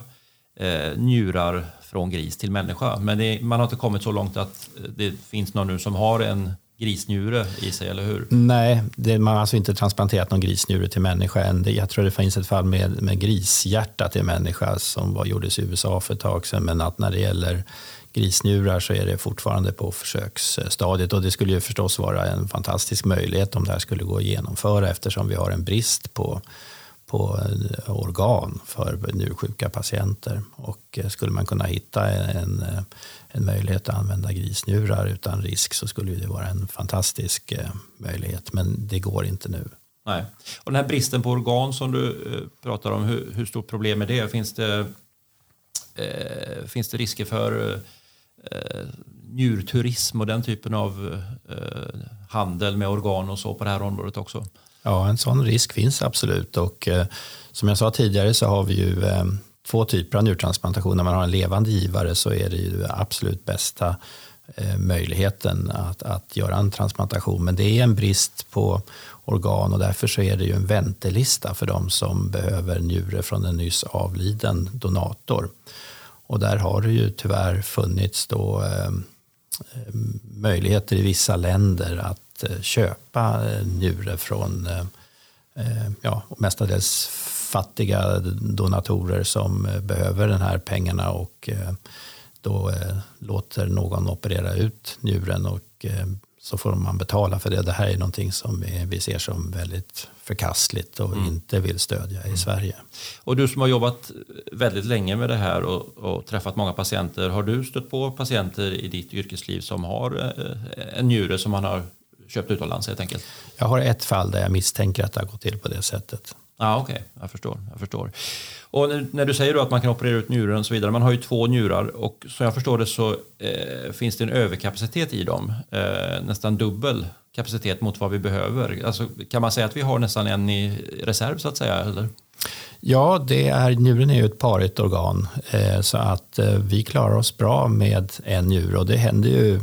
eh, njurar från gris till människa. Men det, man har inte kommit så långt att eh, det finns någon nu som har en grisnjure i sig, eller hur? Nej, det, man har alltså inte transplanterat någon grisnjure till människa än. Jag tror det finns ett fall med, med grishjärta till människa som var, gjordes i USA för ett tag sedan. Men att när det gäller grisnjurar så är det fortfarande på försöksstadiet. Och det skulle ju förstås vara en fantastisk möjlighet om det här skulle gå att genomföra eftersom vi har en brist på på eh, organ för njursjuka patienter. Och eh, skulle man kunna hitta en, eh, en möjlighet att använda grisnjurar utan risk så skulle det vara en fantastisk möjlighet. Men det går inte nu. Nej. Och den här bristen på organ som du pratar om, hur, hur stort problem är det? Finns det, eh, finns det risker för eh, njurturism och den typen av eh, handel med organ och så på det här området också? Ja, en sån risk finns absolut. Och, eh, som jag sa tidigare så har vi ju eh, två typer av njurtransplantation. När man har en levande givare så är det ju absolut bästa eh, möjligheten att, att göra en transplantation. Men det är en brist på organ och därför så är det ju en väntelista för de som behöver njure från en nyss avliden donator. Och där har det ju tyvärr funnits då, eh, möjligheter i vissa länder att Eh, köpa eh, njure från eh, ja, mestadels fattiga donatorer som behöver den här pengarna och då låter någon operera ut njuren och så får man betala för det. Det här är någonting som vi ser som väldigt förkastligt och mm. inte vill stödja i mm. Sverige. Och du som har jobbat väldigt länge med det här och, och, träffat många patienter, har du stött på patienter i ditt yrkesliv som har en njure som man har köpt utomlands helt enkelt? Jag har ett fall där jag misstänker att det har gått till på det sättet. Ja, Okej, okay. jag, förstår, jag förstår. Och när du säger att man kan operera ut njuren och så vidare, man har ju två njurar och som jag förstår det så eh, finns det en överkapacitet i dem, eh, nästan dubbel kapacitet mot vad vi behöver. Alltså, kan man säga att vi har nästan en i reserv så att säga? Eller? Ja, det är, njuren är ju ett parigt organ eh, så att eh, vi klarar oss bra med en njure och det händer ju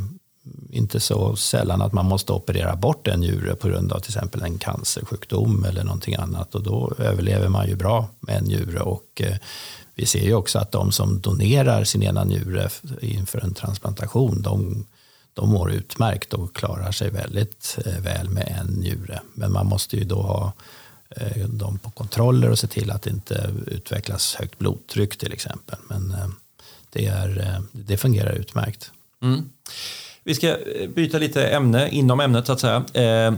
inte så sällan att man måste operera bort en njure på grund av till exempel en cancersjukdom eller någonting annat och då överlever man ju bra med en njure och eh, vi ser ju också att de som donerar sin ena njure inför en transplantation de, de mår utmärkt och klarar sig väldigt eh, väl med en njure. Men man måste ju då ha eh, dem på kontroller och se till att det inte utvecklas högt blodtryck till exempel. Men det, är, det fungerar utmärkt. Mm. Vi ska eh, byta lite ämne inom ämnet så att säga. Eh,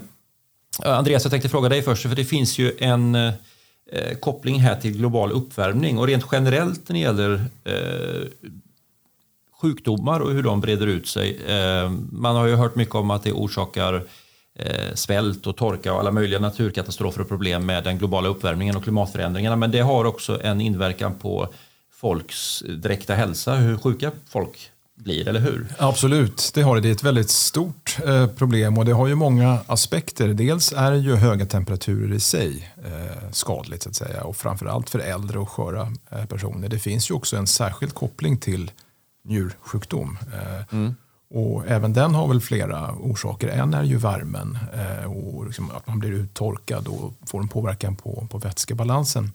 Andreas, jag tänkte fråga dig först, för det finns ju en eh, koppling här till global uppvärmning och rent generellt när det gäller eh, sjukdomar och hur de breder ut sig. Eh, man har ju hört mycket om att det orsakar eh, svält och torka och alla möjliga naturkatastrofer och problem med den globala uppvärmningen och klimatförändringarna. Men det har också en inverkan på folks eh, direkta hälsa, hur sjuka folk blir, eller hur? Absolut, det har det. Det är ett väldigt stort eh, problem och det har ju många aspekter. Dels är ju höga temperaturer i sig eh, skadligt så att säga och framförallt för äldre och sköra eh, personer. Det finns ju också en särskild koppling till njursjukdom. Eh, mm. Och även den har väl flera orsaker. En är ju värmen eh, och liksom att man blir uttorkad och får en påverkan på, på vätskebalansen.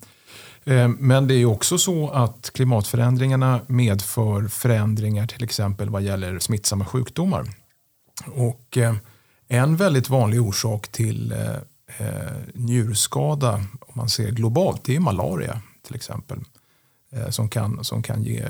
Eh, men det är också så att klimatförändringarna medför förändringar till exempel vad gäller smittsamma sjukdomar. Och eh, en väldigt vanlig orsak till eh, njurskada om man ser globalt det är malaria till exempel. Som kan, som kan ge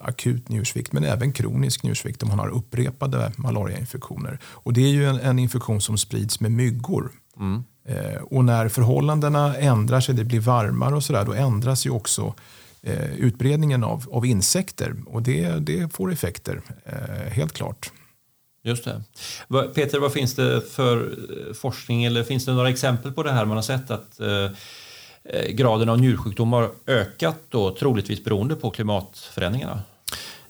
akut njursvikt men även kronisk njursvikt om man har upprepade malariainfektioner. Och det är ju en, en infektion som sprids med myggor. Mm. Eh, och när förhållandena ändrar sig, det blir varmare och sådär, då ändras ju också eh, utbredningen av, av insekter och det, det får effekter, eh, helt klart. Just det. Peter, vad finns det för forskning eller finns det några exempel på det här man har sett att eh, graden av njursjukdom har ökat då, troligtvis beroende på klimatförändringarna?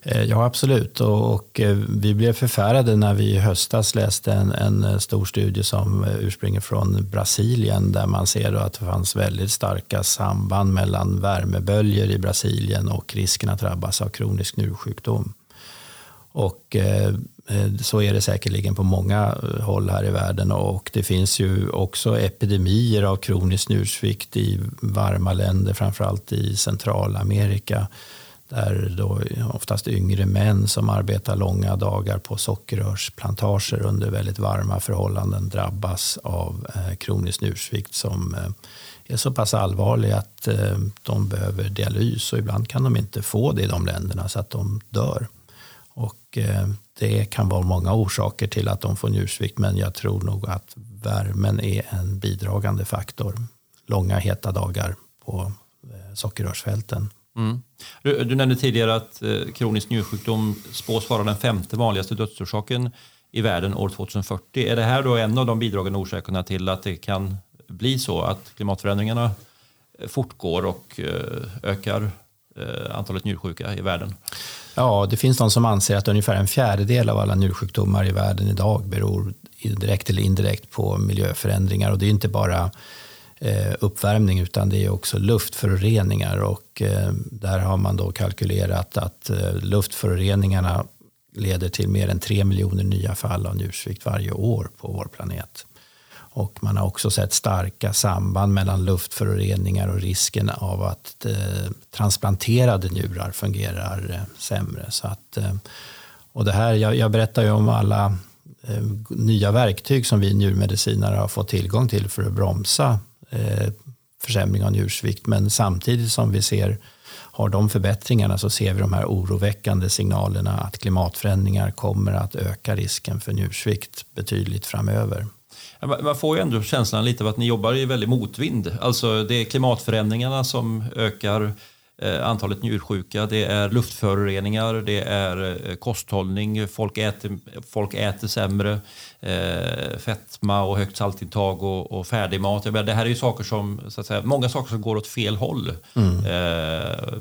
Eh, ja, absolut. Och, och, eh, vi blev förfärade när vi i höstas läste en, en eh, stor studie som urspringer från Brasilien där man ser att det fanns väldigt starka samband mellan värmeböljor i Brasilien och risken att drabbas av kronisk njursjukdom. Och eh, så är det säkerligen på många håll här i världen och det finns ju också epidemier av kronisk njursvikt i varma länder, framförallt i Centralamerika där då oftast yngre män som arbetar långa dagar på sockerrörsplantager under väldigt varma förhållanden drabbas av eh, kronisk njursvikt som eh, är så pass allvarlig att eh, de behöver dialys och ibland kan de inte få det i de länderna så att de dör. Och det kan vara många orsaker till att de får njursvikt men jag tror nog att värmen är en bidragande faktor. Långa heta dagar på sockerrörsfälten. Mm. Du, du, nämnde tidigare att eh, kronisk njursjukdom spås vara den femte vanligaste dödsorsaken i världen år 2040. Är det här då en av de bidragande orsakerna till att det kan bli så att klimatförändringarna eh, fortgår och eh, ökar eh, antalet njursjuka i världen? Ja, det finns de som anser att ungefär en fjärdedel av alla njursjukdomar i världen idag beror direkt eller indirekt på miljöförändringar. Och det är inte bara Eh, uppvärmning utan det är också luftföroreningar och eh, där har man då kalkylerat att eh, luftföroreningarna leder till mer än tre miljoner nya fall av njursvikt varje år på vår planet. Och man har också sett starka samband mellan luftföroreningar och risken av att eh, transplanterade njurar fungerar eh, sämre. Så att, eh, och det här, jag, jag berättar ju om alla nya verktyg som vi njurmedicinare har fått tillgång till för att bromsa Eh, försämring av njursvikt. Men samtidigt som vi ser har de förbättringarna så ser vi de här oroväckande signalerna att klimatförändringar kommer att öka risken för njursvikt betydligt framöver. Man får ju ändå känslan lite av att ni jobbar i väldigt motvind. Alltså det är klimatförändringarna som ökar Eh, antalet njursjuka, det är luftföroreningar, det är eh, kosthållning, folk äter, folk äter sämre, eh, fetma och högt saltintag och, och färdigmat. det här är ju saker som, så att säga, många saker som går åt fel håll. Mm.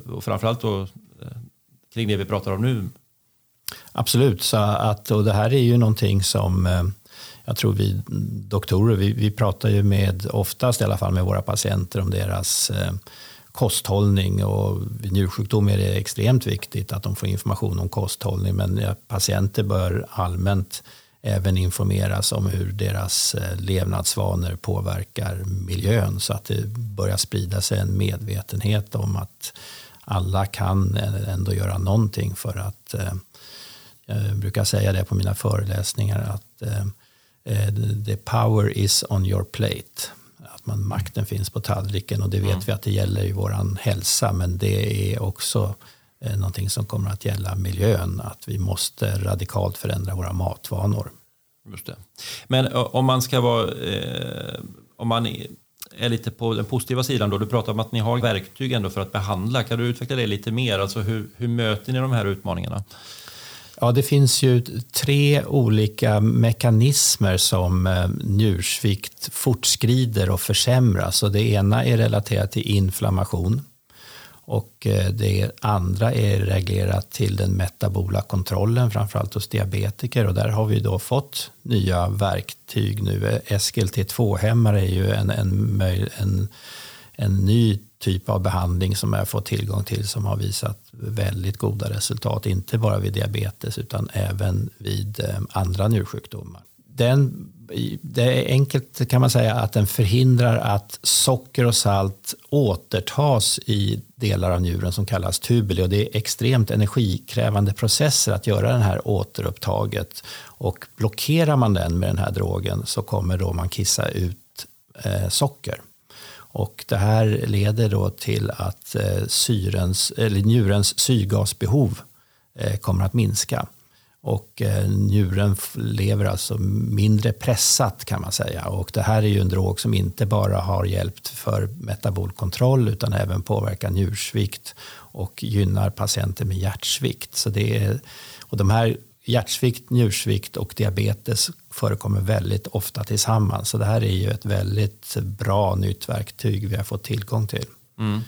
och framförallt då, kring det vi pratar om nu. Absolut, så att, och det här är ju någonting som jag tror vi doktorer, vi, vi pratar ju med, oftast i alla fall med våra patienter om deras kosthållning och vid njursjukdom är det extremt viktigt att de får information om kosthållning men patienter bör allmänt även informeras om hur deras eh, levnadsvanor påverkar miljön så att det börjar sprida sig en medvetenhet om att alla kan ändå göra någonting för att eh, jag brukar säga det på mina föreläsningar att eh, the power is on your plate man, makten finns på tallriken och det vet mm. vi att det gäller i vår hälsa men det är också eh, någonting som kommer att gälla miljön, att vi måste radikalt förändra våra matvanor. Just det. Men om man ska vara, eh, om man är lite på den positiva sidan då, du pratar om att ni har verktyg ändå för att behandla, kan du utveckla det lite mer? Alltså hur, hur möter ni de här utmaningarna? Ja, det finns ju tre olika mekanismer som eh, njursvikt fortskrider och försämras. Och det ena är relaterat till inflammation och eh, det andra är reglerat till den metabola kontrollen, framförallt hos diabetiker. Och där har vi då fått nya verktyg nu. SGLT2-hämmare är ju en, en, en, en ny typ av behandling som jag fått tillgång till som har visat väldigt goda resultat. Inte bara vid diabetes utan även vid eh, andra njursjukdomar. Den, det är enkelt kan man säga att den förhindrar att socker och salt återtas i delar av njuren som kallas tubuli och det är extremt energikrävande processer att göra det här återupptaget och blockerar man den med den här drogen så kommer då man kissa ut eh, socker. Och det här leder då till att eh, syrens, eller njurens syrgasbehov eh, kommer att minska. Och eh, njuren lever alltså mindre pressat kan man säga. Och det här är ju en drog som inte bara har hjälpt för metabolkontroll utan även påverkar njursvikt och gynnar patienter med hjärtsvikt. Så det är, och de här hjärtsvikt, njursvikt och diabetes förekommer väldigt ofta tillsammans. Så det här är ju ett väldigt bra nytt verktyg vi har fått tillgång till. Mm.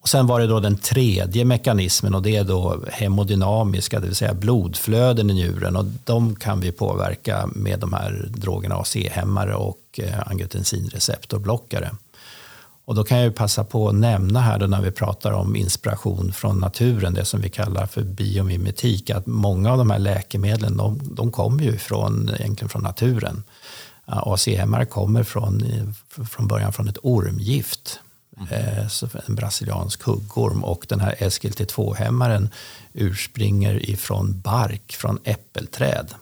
Och sen var det då den tredje mekanismen och det är då hemodynamiska, det vill säga blodflöden i njuren. Och de kan vi påverka med de här drogerna AC-hämmare och eh, angiotensinreceptorblockare. Och då kan jag passa på att nämna här då när vi pratar om inspiration från naturen, det som vi kallar för biomimetik, att många av de här läkemedlen de, de kommer ju från, egentligen från naturen. ACMR kommer från, från början från ett ormgift Mm. en brasiliansk huggorm. Och den här SGLT2-hämmaren urspringer ifrån bark från äppelträd.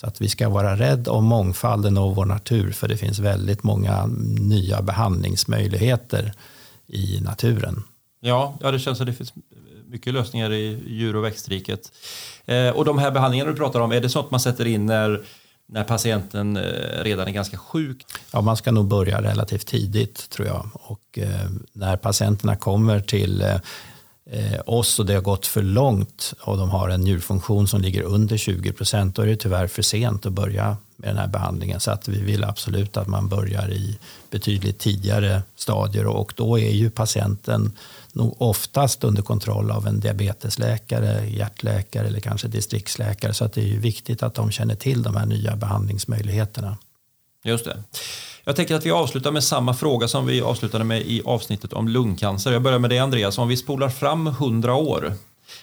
Så att vi ska vara rädda om mångfalden av vår natur för det finns väldigt många nya behandlingsmöjligheter i naturen. Ja, ja det känns som det finns mycket lösningar i djur och växtriket. Eh, och de här behandlingarna du pratar om, är det sånt man sätter in när, när patienten eh, redan är ganska sjuk? Ja, man ska nog börja relativt tidigt tror jag. Och eh, när patienterna kommer till eh, Eh, oss och det har gått för långt och de har en njurfunktion som ligger under 20 procent, då är det tyvärr för sent att börja med den här behandlingen. Så att vi vill absolut att man börjar i betydligt tidigare stadier och då är ju patienten nog oftast under kontroll av en diabetesläkare, hjärtläkare eller kanske distriktsläkare. Så att det är ju viktigt att de känner till de här nya behandlingsmöjligheterna. Just det. Jag tänker att vi avslutar med samma fråga som vi avslutade med i avsnittet om lungcancer. Jag börjar med dig Andreas. Om vi spolar fram 100 år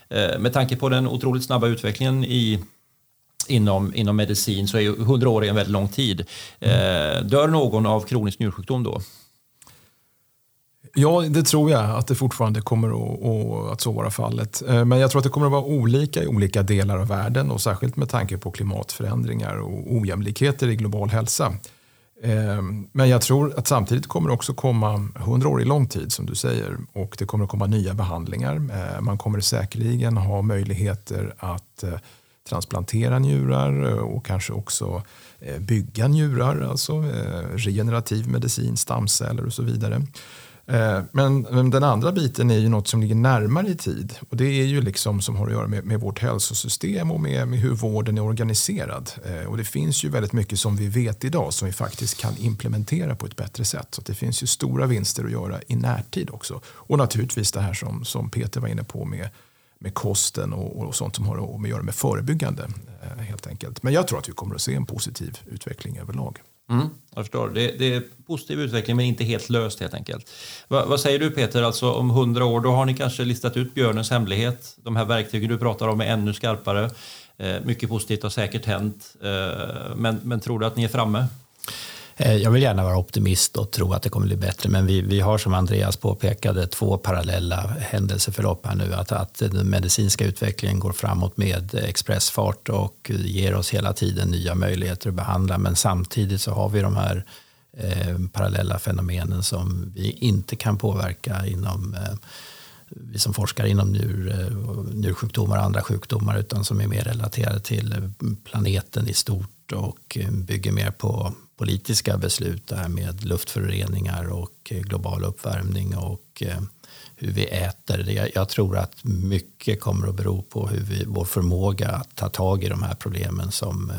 eh, med tanke på den otroligt snabba utvecklingen i inom, inom medicin så är 100 år en väldigt lång tid. Mm. dör någon av kronisk njursjukdom då? Ja, det tror jag att det fortfarande kommer att, att så vara fallet. Eh, men jag tror att det kommer att vara olika i olika delar av världen och särskilt med tanke på klimatförändringar och ojämlikheter i global hälsa. Eh, men jag tror att samtidigt kommer det också komma, 100 år i lång tid som du säger, och det kommer att komma nya behandlingar. Eh, man kommer säkerligen ha möjligheter att transplantera njurar och kanske också bygga njurar, alltså regenerativ medicin, stamceller och så vidare. Eh, men, men, den andra biten är ju något som ligger närmare i tid. Och det är ju liksom som har att göra med, med vårt hälsosystem och med, med hur vården är organiserad. Eh, och det finns ju väldigt mycket som vi vet idag som vi faktiskt kan implementera på ett bättre sätt. Så det finns ju stora vinster att göra i närtid också. Och naturligtvis det här som, som Peter var inne på med, med kosten och, och sånt som har att göra med förebyggande. Eh, helt enkelt. Men jag tror att vi kommer att se en positiv utveckling överlag. Mm, jag förstår. Det, det, är positiv utveckling men inte helt löst helt enkelt. Va, vad säger du Peter, alltså om hundra år då har ni kanske listat ut björnens hemlighet. De här verktygen du pratar om är ännu skarpare. Eh, mycket positivt har säkert hänt. Eh, men, men tror du att ni är framme? Eh, jag vill gärna vara optimist och tro att det kommer bli bättre, men vi, vi har som Andreas påpekade två parallella händelseförlopp här nu. Att, att den medicinska utvecklingen går framåt med expressfart och ger oss hela tiden nya möjligheter att behandla, men samtidigt så har vi de här eh, parallella fenomenen som vi inte kan påverka inom eh, vi som forskar inom njur, eh, njursjukdomar och andra sjukdomar utan som är mer relaterade till planeten i stort och bygger mer på politiska beslut där med luftföroreningar och eh, global uppvärmning och eh, hur vi äter. Jag tror att mycket kommer att bero på hur vi, vår förmåga att ta tag i de här problemen som,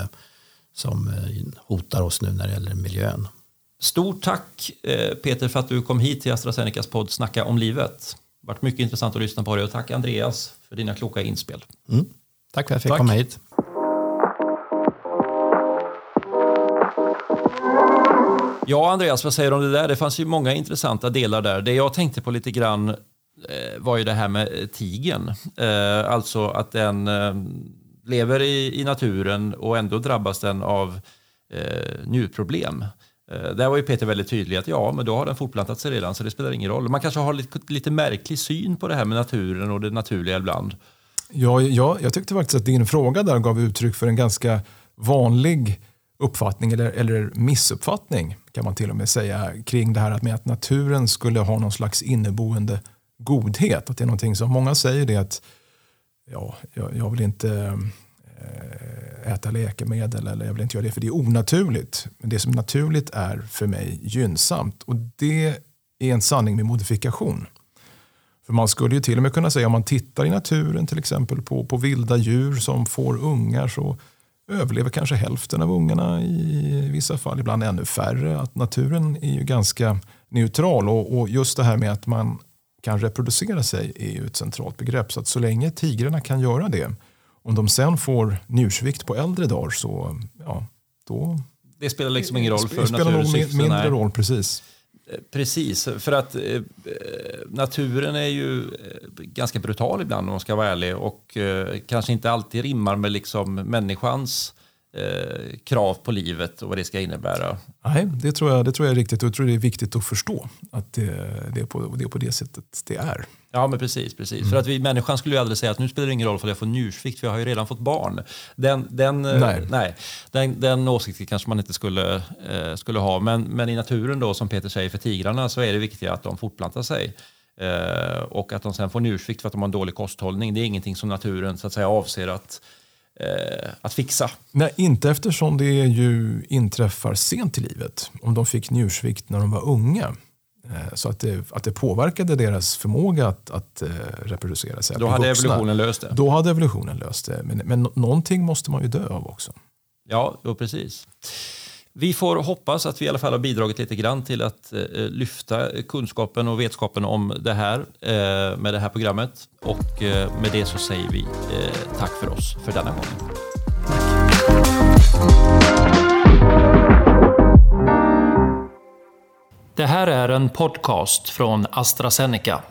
som hotar oss nu när det gäller miljön. Stort tack Peter för att du kom hit till AstraZenecas podd Snacka om livet. Varit mycket intressant att lyssna på dig och tack Andreas för dina kloka inspel. Mm. Tack för att jag fick tack. komma hit. Ja, Andreas, vad säger du om det där? Det fanns ju många intressanta delar där. Det jag tänkte på lite grann eh, var ju det här med tigen. Eh, alltså att den eh, lever i, naturen och ändå drabbas den av njurproblem. Eh, där var ju Peter väldigt tydlig att ja, men då har den fortplantat sig redan så det spelar ingen roll. Man kanske har lite, lite märklig syn på det här med naturen och det naturliga ibland. Ja, ja, jag tyckte faktiskt att din fråga där gav uttryck för en ganska vanlig uppfattning eller, eller missuppfattning kan man till och med säga kring det här med att naturen skulle ha någon slags inneboende godhet. Att det är någonting som många säger det att ja, jag, jag vill inte Eh, äta läkemedel eller jag vill inte göra det för det är onaturligt. Men det som är naturligt är för mig gynnsamt och det är en sanning med modifikation. För man skulle ju till och med kunna säga om man tittar i naturen till exempel på, på vilda djur som får ungar så överlever kanske hälften av ungarna i vissa fall, ibland ännu färre. Att naturen är ju ganska neutral och, och just det här med att man kan reproducera sig är ju ett centralt begrepp. Så att så länge tigrarna kan göra det, om de sen får njursvikt på äldre dagar så ja, då... Det spelar liksom ingen roll för Det spelar nog mindre roll, precis. Precis, för att eh, naturen är ju eh, ganska brutal ibland om man ska vara ärlig och eh, kanske inte alltid rimmar med liksom människans eh, krav på livet och vad det ska innebära. Nej, det tror jag, det tror jag är riktigt och jag tror det är viktigt att förstå att det, det, är, på, det är på det sättet det är. Ja, men precis. precis. Mm. För att vi, människan skulle ju aldrig säga att nu spelar det ingen roll för jag får njursvikt för jag har ju redan fått barn. Den, den, eh, nej. nej den, den åsikten kanske man inte skulle, eh, skulle ha. Men, men i naturen då, som Peter säger, för tigrarna så är det viktigt att de fortplantar sig. Eh, och att de sen får njursvikt för att de har en dålig kosthållning, det är ingenting som naturen så att säga avser att eh, att fixa. Nej, inte eftersom det ju inträffar sent i livet. Om de fick njursvikt när de var unga. Eh, så att det, att det påverkade deras förmåga att, att uh, reproducera sig. Då hade vuxna. evolutionen löst det. Då hade evolutionen löst det. Men, men någonting måste man ju dö av också. Ja, precis. Vi får hoppas att vi i alla fall har bidragit lite grann till att eh, lyfta kunskapen och vetskapen om det här eh, med det här programmet. Och eh, med det så säger vi eh, tack för oss för denna gång. Det här är en podcast från AstraZeneca.